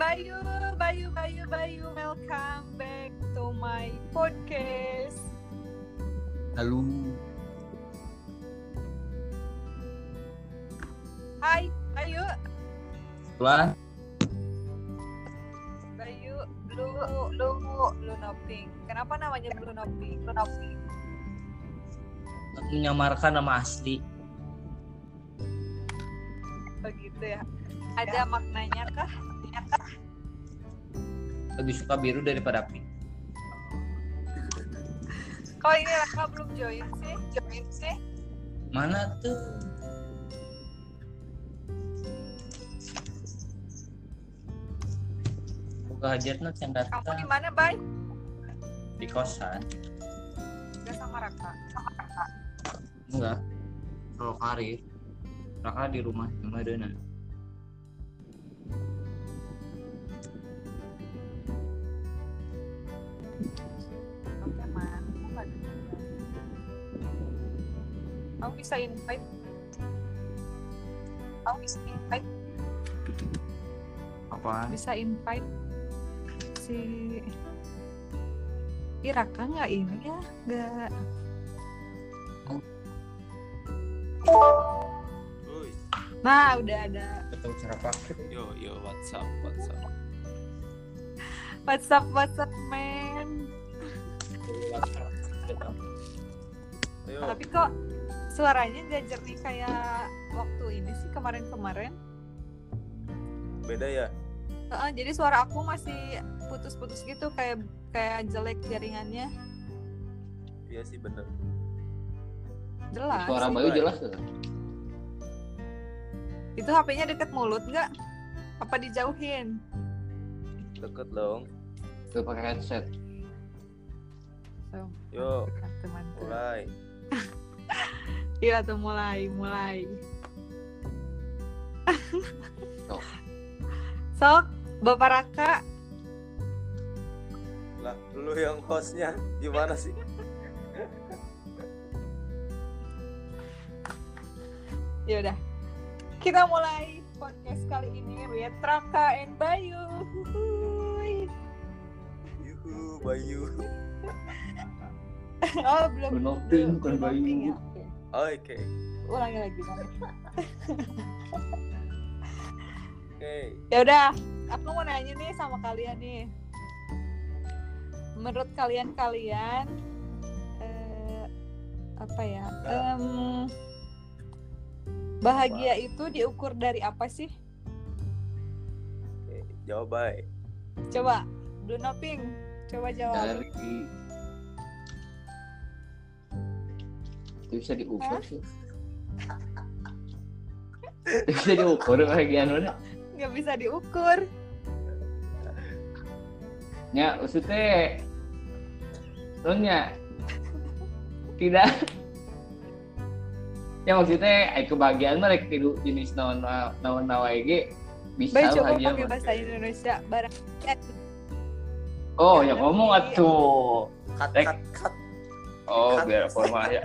Bayu, Bayu, Bayu, Bayu, welcome back to my podcast. Halo. Hai, Bayu, Wah, Bayu, Blue, Blue, Blue Noping. Kenapa namanya Blue Noping? Blue Noping. menyamarkan nama asli. Begitu ya. Ada maknanya kah? Lebih suka biru daripada pink. Kok ini Raka belum join sih? Join sih? Mana tuh? Buka hajatnya cendarta Kamu di mana, Bay? di kosan. Gak sama Raka. Sama Raka. Enggak. Kalau karir. Raka di rumah sama Dona. Bisa invite. Kamu bisa invite. Apa? Bisa invite si Iraka nggak ini ya? Nggak. Nah, udah ada Betul cara pakai. yo yo WhatsApp WhatsApp. WhatsApp WhatsApp man. Ayo. Tapi kok suaranya nggak jernih kayak waktu ini sih kemarin-kemarin. Beda ya. Heeh, jadi suara aku masih putus-putus gitu kayak kayak jelek jaringannya. Iya sih bener. Jelas. Suara sih. Bayu jelas tuh. Itu HP-nya deket mulut nggak? Apa dijauhin? Deket dong. Tuh pakai headset. So, teman mulai. Iya tuh mulai, mulai. Sok. Sok, Bapak Raka, Lah, lu yang hostnya gimana sih? ya udah. Kita mulai podcast kali ini with Raka and Bayu. Yuhu, Bayu. Oh, belum. Belum- ping, bukan Bayu. ya? Oke. Oke. Ulangi lagi. Oke. Ya udah, aku mau nanya nih sama kalian nih. Menurut kalian-kalian eh, apa ya? em, bahagia itu diukur dari apa sih? Oke, jawab baik. Coba, Dunoping, coba jawab. Dari itu bisa diukur sih. Itu bisa diukur bagian mana? Nggak bisa diukur. Ya, maksudnya Soalnya tidak ya maksudnya ay kebahagiaan mah rek tilu jenis naon naon nawae ge bisa Baik coba pakai bahasa Indonesia barang. Eh, Oh, Ya, ngomong atuh. Cut, cut, cut. Oh, Cut. biar formal ya.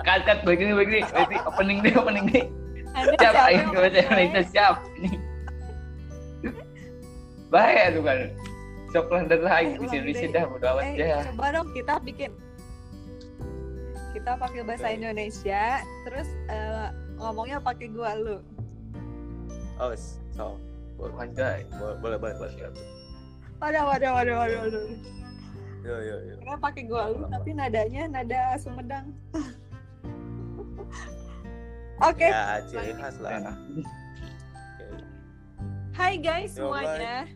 Kat kat begini begini. Berarti opening deh, opening. Anda Siap, siapa ayo mulai? Indonesia siap. Ini. Bahaya tuh kan. Sok lah dan lagi Eh, bisa ulang Indonesia dah bodo amat Eh, ya. coba dong kita bikin kita pakai bahasa. Indonesia, terus eh, ngomongnya pakai gua lu. Oh, so. Boleh, Anjay. boleh, boleh, boleh. boleh. Waduh, waduh, waduh, waduh, waduh. Yo, yo, yo. Karena pakai gua lu, tapi nadanya nada Sumedang. Oke, Ya, ciri khas lah. Oke. hai guys Yo, semuanya.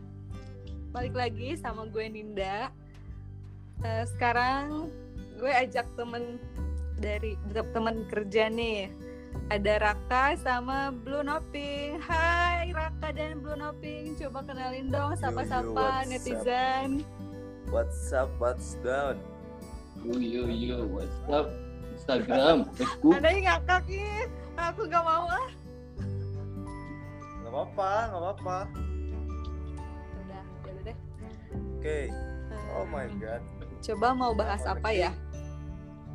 Balik lagi sama gue Ninda. Eh, sekarang gue ajak temen dari temen kerja nih. Ada Raka sama Blue Noping. Hai Raka dan Blue Noping, coba kenalin dong sapa-sapa what's up? What's up, what's down? Yo yo yo, what's up? Instagram, Facebook. Ada yang ngakak nih. Aku gak mau ah. Gak apa-apa, gak apa-apa. Udah, udah deh. Oke. Oh Eh, my god. Coba mau bahas apa ya?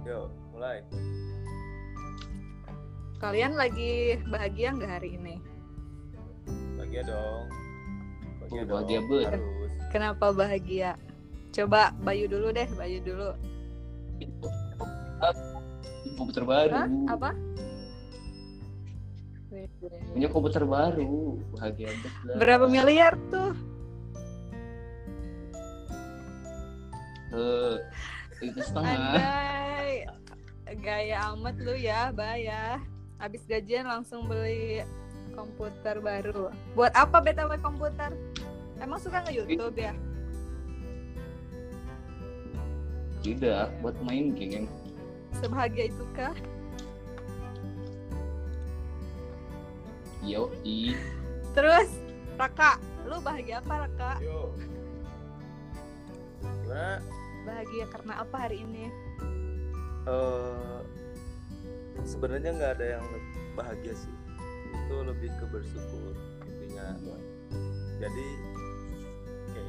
Yo, mulai. Kalian lagi bahagia nggak hari ini? Bahagia dong. Bahagia Oh, bahagia dong, harus. Kenapa bahagia? Coba Bayu dulu deh, Bayu dulu. komputer baru Hah? Apa? punya komputer baru bahagia. Berapa miliar tuh? Eh, itu setengah Andai. Gaya amat lu ya, Baya. Habis gajian langsung beli komputer baru. Buat apa BTW komputer? Emang suka nge-YouTube ya? Tidak buat main game Sebahagia itu kah? yo i Terus, Raka, lu bahagia apa, Raka? Yo. Gimana? Bahagia karena apa hari ini? Eh, sebenarnya nggak ada yang bahagia sih. Itu lebih ke bersyukur intinya. Jadi, oke.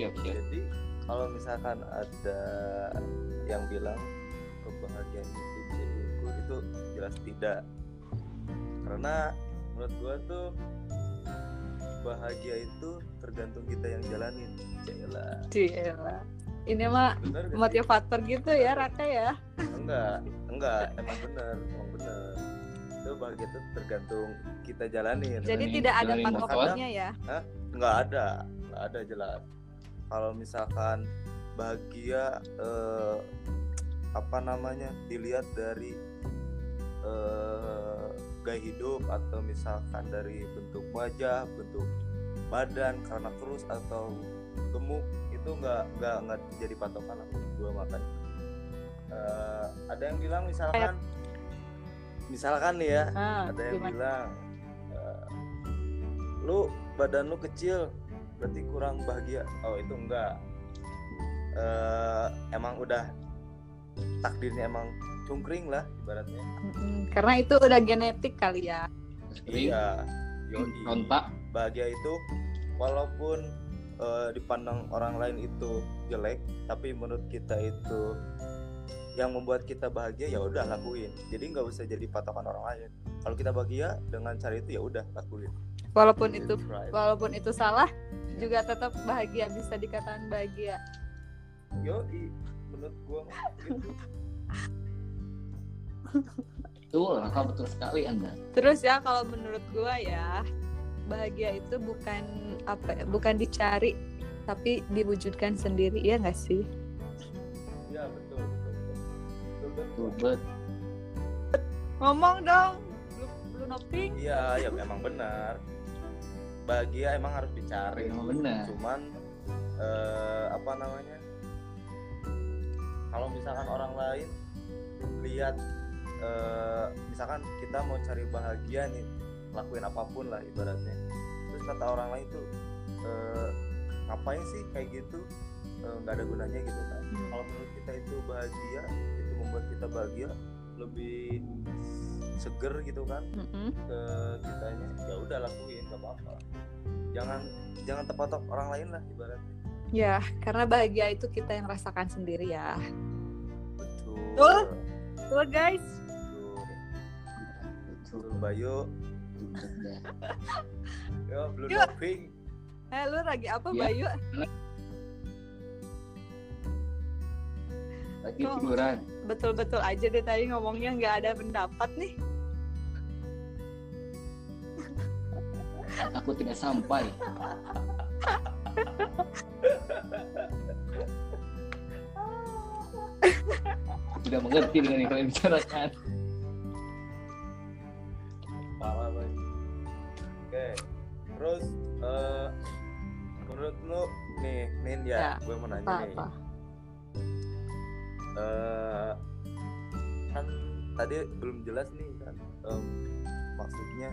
siap siap Jadi kalau misalkan ada yang bilang kebahagiaan itu bisa diukur itu jelas tidak. Karena menurut gua tuh bahagia itu tergantung kita yang jalanin. Jelas. Cila. Ini mah Bener gak sih? motivator gitu ya, Raka ya? Enggak, enggak, emang bener, emang bener. Itu bahagia itu tergantung kita jalanin. Jadi Jalanin- tidak ada patokannya ya? Enggak ada, enggak ada jelas. Kalau misalkan bahagia eh, apa namanya dilihat dari eh, gaya hidup atau misalkan dari bentuk wajah, bentuk badan karena kurus atau gemuk itu enggak enggak enggak jadi patokan aku gua makan. Eh, ada yang bilang misalkan misalkan nih ya Ah, ada yang gimana? bilang eh, lu badan lu kecil berarti kurang bahagia. Oh itu enggak. Eh, emang udah takdirnya emang cungkring lah ibaratnya. Karena itu udah genetik kali ya. Iya yoi. kontak. Bahagia itu walaupun eh, dipandang orang lain itu jelek tapi menurut kita itu yang membuat kita bahagia ya udah lakuin. Jadi nggak usah jadi patokan orang lain. Kalau kita bahagia dengan cara itu ya udah lakuin Walaupun itu walaupun itu salah juga tetap bahagia bisa dikatakan bahagia. Yoi, menurut gua gitu. betul Raka betul sekali anda Terus ya kalau menurut gua ya bahagia itu bukan apa ya, bukan dicari tapi diwujudkan sendiri ya nggak sih? Iya betul betul betul. Betul, betul. Ngomong dong, lu, lu noping. Iya, ya memang benar. Bahagia emang harus dicari. Benar. Cuman eh, apa namanya? Kalau misalkan orang lain lihat eh, misalkan kita mau cari bahagia nih, lakuin apa pun lah ibaratnya. Terus kata orang lain tuh eh, ngapain sih kayak gitu? Eh, nggak ada gunanya gitu kan. Hmm. Kalau menurut kita itu bahagia, itu membuat kita bahagia, lebih seger gitu kan Mm-mm. ke kitanya ya udah lakuin gak apa-apa jangan jangan terpatok orang lain lah ibaratnya Ya, karena bahagia itu kita yang rasakan sendiri ya. betul Betul. Betul guys. betul, Bayu yo blue doping Eh, lu lagi apa Ya. Bayu? Lagi Kok- tiduran. Betul-betul aja deh tadi ngomongnya nggak ada pendapat nih. aku tidak sampai. Aku tidak mengerti dengan yang kalian bicarakan. Parah oke terus eh, menurut lu nih Nin ya, Ya, gue mau nanya nih. Apa-apa. Eh kan tadi belum jelas nih kan em, maksudnya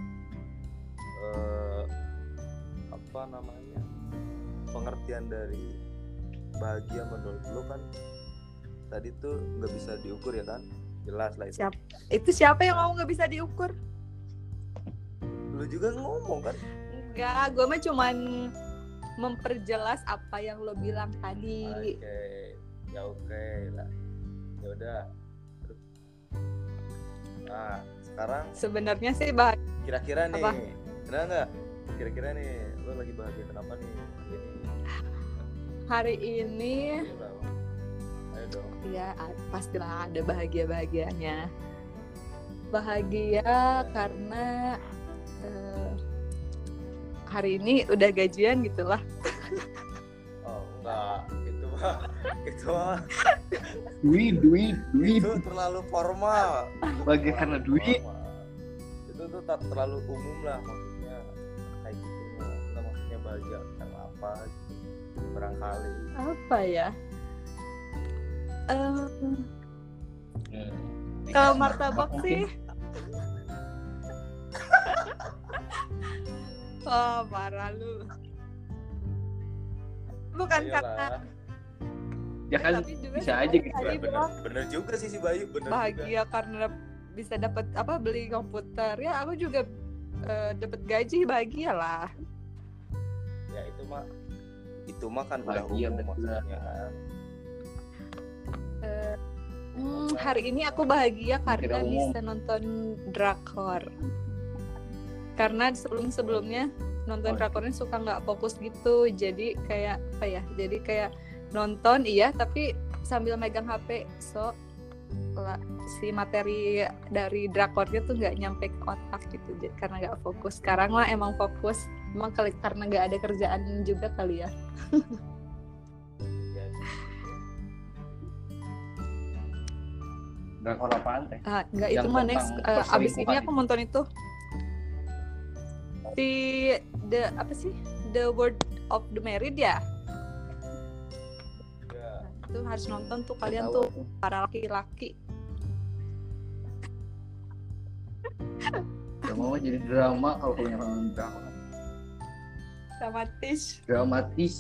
eh apa namanya pengertian dari bahagia menurut lu kan tadi tuh nggak bisa diukur ya kan jelas lah itu Siap. Itu siapa yang ngomong nggak bisa diukur? lu juga ngomong kan Enggak, gue mah cuman memperjelas apa yang lo bilang tadi. oke ya oke lah ya udah nah sekarang Sebenarnya sih bahagia kira-kira nih Apa? benar nggak kira-kira nih lo lagi bahagia kenapa nih hari ini Hari ini Ayo dong. ya pastilah ada bahagia-bahagianya. Bahagia karena eh, hari ini udah gajian gitu lah. oh enggak itu duit duit duit. Itu terlalu formal. Bahagia karena duit. Itu tuh tak terlalu umum lah maksudnya kayak gitu. Nggak maksudnya bahagia karena apa? Gitu barangkali. Apa ya? Hmm. kalau martabak sih? Oh parah lu. Bukan karena Ayolah. Ya kan tapi juga bisa sih aja gitu. Bener, bilang bener juga sih si Bayu bener juga bahagia karena bisa dapat apa beli komputer ya aku juga eh, dapat gaji bahagia lah ya itu mah itu mah kan udah Bahagia, umum betul. maksudnya Eh, hmm, hari ini aku bahagia karena umum. bisa nonton drakor karena sebelum sebelumnya nonton Oh. drakornya suka nggak fokus gitu jadi kayak apa ya jadi kayak nonton iya tapi sambil megang HP so la- si materi dari drakornya tuh nggak nyampe ke otak gitu karena nggak fokus. Sekarang mah emang fokus emang kali karena nggak ada kerjaan juga kali ya. Ya, drakor apaan teh? Ah, enggak Yang itu mah next Eh, abis ini aku nonton itu. Si the apa sih? The word of the married ya itu harus nonton tuh kalian Tahu tuh para laki-laki. Gak mau jadi drama kalau punya orang drama. Dramatis. Dramatis.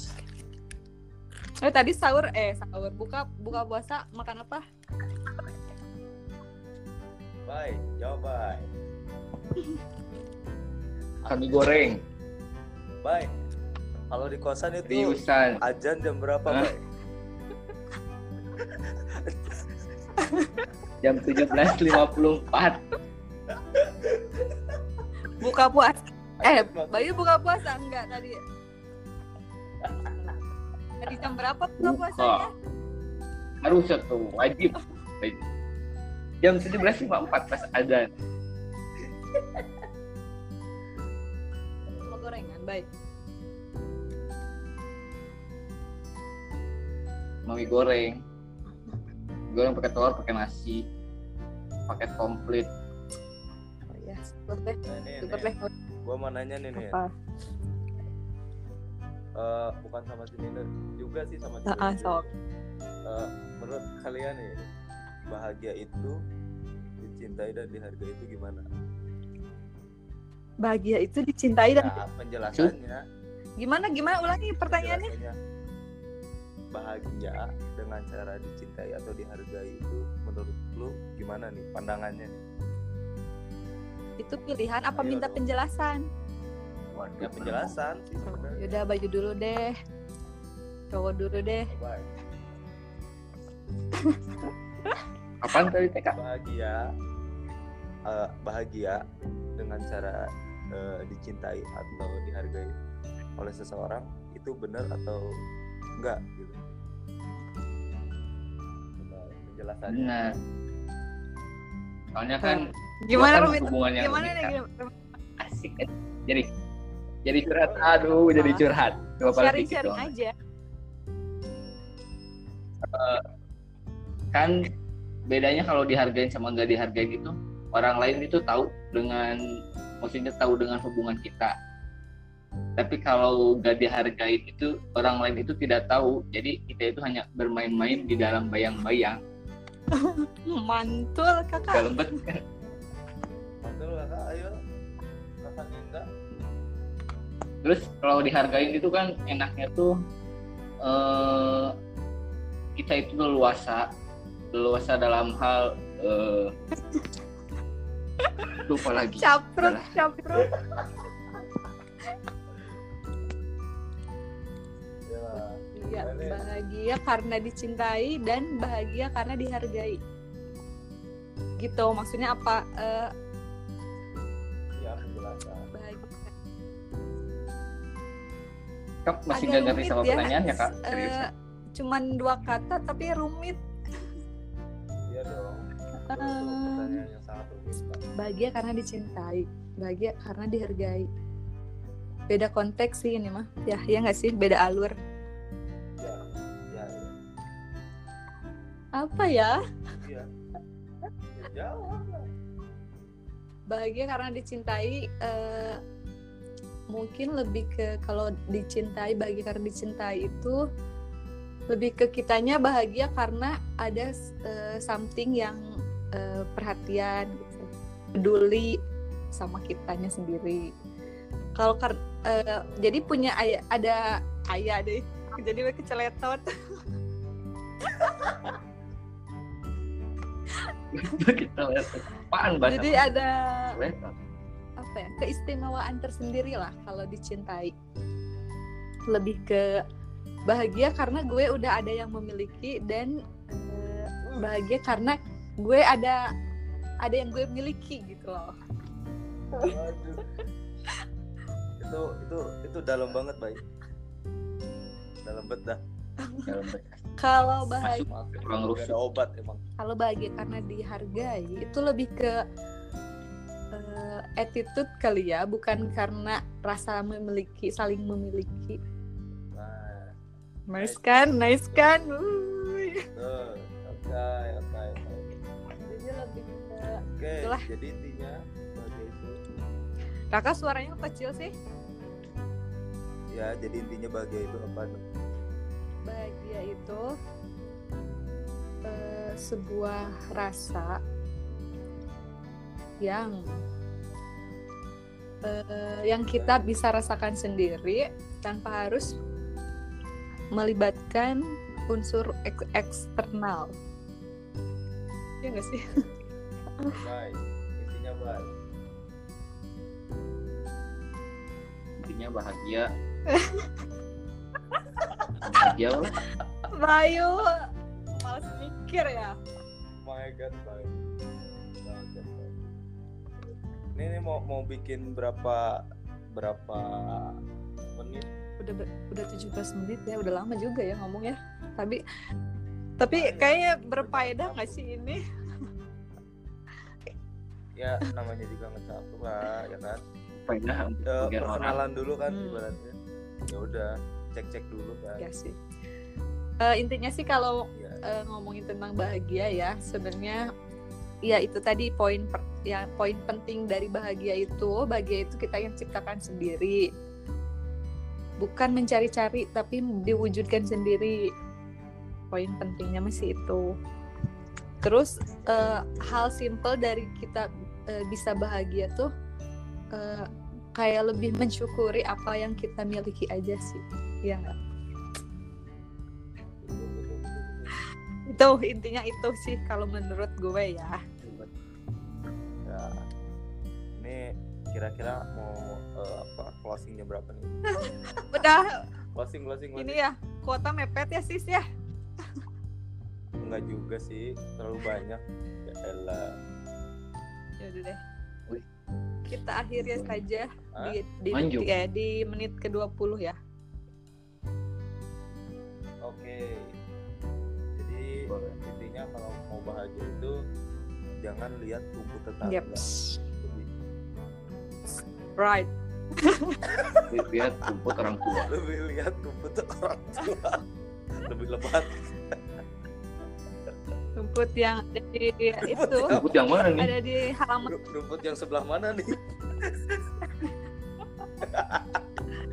Oh tadi sahur eh sahur. Buka buka puasa makan apa? Bye jawab bye. Kami goreng. Bye. Kalau di kosan itu riusan ajan jam berapa bye jam 17.54 buka puasa. Eh Bayu buka puasa? Enggak tadi. Tadi jam berapa buka puasanya? Harus tuh wajib. Jam 17.54 pas adzan mau gorengan baik mami goreng goreng pakai telur pakai nasi pakai komplit. Oh, ya deh nah, deh. gua mau nanya nih nih apa? Eh, bukan sama si Nina juga sih sama cewek. sok. Eh, menurut kalian nih bahagia itu dicintai dan dihargai itu gimana? bahagia itu dicintai dan Nah, penjelasannya. Gimana gimana? Ulangi pertanyaannya. Penjelasannya bahagia dengan cara dicintai atau dihargai itu menurut lu gimana nih pandangannya nih? itu pilihan apa Ayo minta dong. penjelasan Ya penjelasan sih sebenarnya. yaudah baju dulu deh cowok dulu deh Bye. apaan tadi TK bahagia eh, bahagia dengan cara eh, dicintai atau dihargai oleh seseorang itu benar atau enggak gitu. Coba penjelasannya. Benar. Soalnya kan gimana kan hubungan yang gimana unik nih kan. asik. Kan jadi jadi curhat. Aduh jadi Ah. curhat. Coba paling sharing dikit sharing doang. aja. Kan bedanya kalau dihargain sama nggak dihargain itu orang lain itu tahu dengan maksudnya tahu dengan hubungan kita tapi kalau nggak dihargain itu orang lain itu tidak tahu. Jadi kita itu hanya bermain-main di dalam bayang-bayang. Mantul kakak. Dalam bet Mantul kakak. Ayo. Kakak enggak terus kalau dihargain itu kan enaknya tuh eh, kita itu leluasa. Leluasa dalam hal eh, lupa lagi. Capruk capruk iya Boleh. bahagia karena dicintai dan bahagia karena dihargai. Gitu maksudnya apa Eh, ya penjelasan. Bahagia. Kak masih agak nggak ngerti rumit sama ya. pertanyaannya kak? Eh, serius cuman dua kata tapi rumit. Iya dong. Bahagia karena dicintai bahagia karena dihargai. Beda konteks sih ini mah. Ya ya nggak sih? Beda alur apa ya Iya. Ya, jawab lah. bahagia karena dicintai eh, mungkin lebih ke kalau dicintai bahagia karena dicintai itu lebih ke kitanya bahagia karena ada eh, something yang eh, perhatian gitu peduli sama kitanya sendiri kalau eh, jadi punya ayah ada ayah deh jadi keceletot kita lihat apaan bahasa jadi ada apa ya keistimewaan tersendiri lah kalau dicintai. Lebih ke bahagia karena gue udah ada yang memiliki dan eh, bahagia karena gue ada ada yang gue miliki gitu loh. Aduh. itu itu itu dalam banget baik dalam banget dah Dalam batas. Kalau bahagia. Kurang ada obat emang. Kalau bahagia karena dihargai itu lebih ke eh, attitude kali ya bukan karena rasa memiliki saling memiliki. Nah. Nice kan? Nice kan? Oke oke oke jadi lebih ke oke Itulah. jadi intinya sebagai itu. Kakak suaranya kecil sih. Ya jadi intinya bahagia itu apa bahagia itu eh, sebuah rasa yang eh, yang kita bisa rasakan sendiri tanpa harus melibatkan unsur ek- eksternal. Ya nggak sih? baik intinya baik intinya bahagia bahagia lah Bayu, males mikir ya. my god baik. ini, ini mau mau bikin berapa berapa menit Udah udah 17 menit ya, udah lama juga ya ngomong ya. Tapi tapi kayaknya berfaedah nggak sih ini? ya namanya juga ngecapur lah ya kan faedah untuk Eh, perkenalan dulu kan Hmm. ibaratnya ya udah cek cek dulu kan Ya sih. Eh, intinya sih kalau eh, ngomongin tentang bahagia ya sebenarnya ya itu tadi poin per- ya poin penting dari bahagia itu bahagia itu kita yang ciptakan sendiri. Bukan mencari-cari tapi diwujudkan sendiri. Poin pentingnya masih itu. Terus eh, hal simple dari kita eh, bisa bahagia tuh eh, kayak lebih mensyukuri apa yang kita miliki aja sih ya itu intinya itu sih kalau menurut gue ya. Ya. Ini kira-kira mau eh, apa closingnya berapa nih? Udah. Closing closing closing. ini ya kuota mepet ya sis ya? Enggak juga sih terlalu banyak. Ya elah. Ya udah deh. Kita akhiri saja Hah? di di, ya, di menit ke 20 ya intinya kalau mau bahagia itu jangan lihat rumput tetangga. Yep. Lebih, right lihat rumput orang tua. Lebih lihat rumput orang tua. Lebih lebat. Rumput yang ada di itu. rumput yang mana nih? Ada di halaman. Ru- rumput yang sebelah mana nih?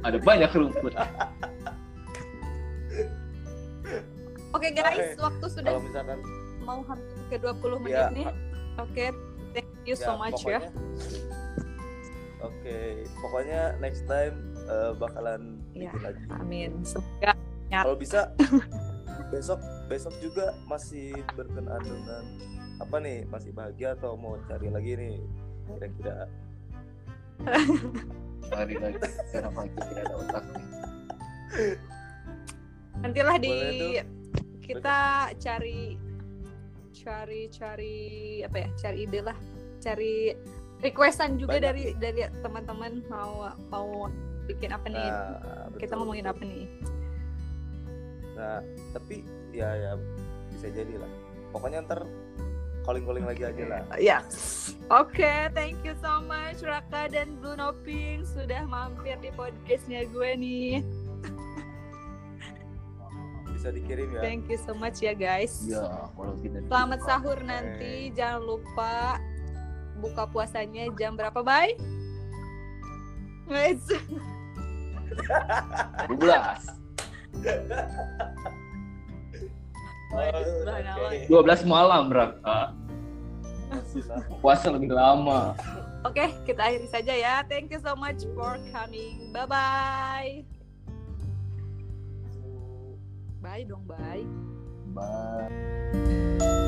Ada banyak rumput. Oke guys Oke. waktu sudah kalau misalkan mau hampir ke 20 menit ya nih. Oke thank you so much ya. pokoknya- oke pokoknya next time eh, bakalan Ya. bikin lagi. amin. Semoga kalau bisa besok besok juga masih berkenaan dengan apa nih? Masih bahagia atau mau cari lagi nih? Kira-kira. Hari lagi kenapa kita tidak ada otak nih. Nantilah di Boleh kita cari cari cari apa ya cari ide lah cari requestan juga Banyak. dari dari teman-teman mau mau bikin apa nih? Nah, Kita betul, ngomongin betul. apa nih? Nah, tapi ya ya bisa jadi lah. Pokoknya ntar calling-calling lagi aja lah. Ya. Oke, thank you so much Raka dan Blue Noping sudah mampir di podcastnya gue nih. Bisa dikirim ya. Thank you so much ya guys. Ya, kalau kita Selamat sahur Oke. nanti. Jangan lupa buka puasanya jam berapa, Bye? Guys. 12. Oh, Bahan oke. awal. 12 malam, Raka. Puasa lebih lama. Oke, kita akhiri saja ya. Thank you so much for coming. Bye bye. Bye dong, bye. Bye.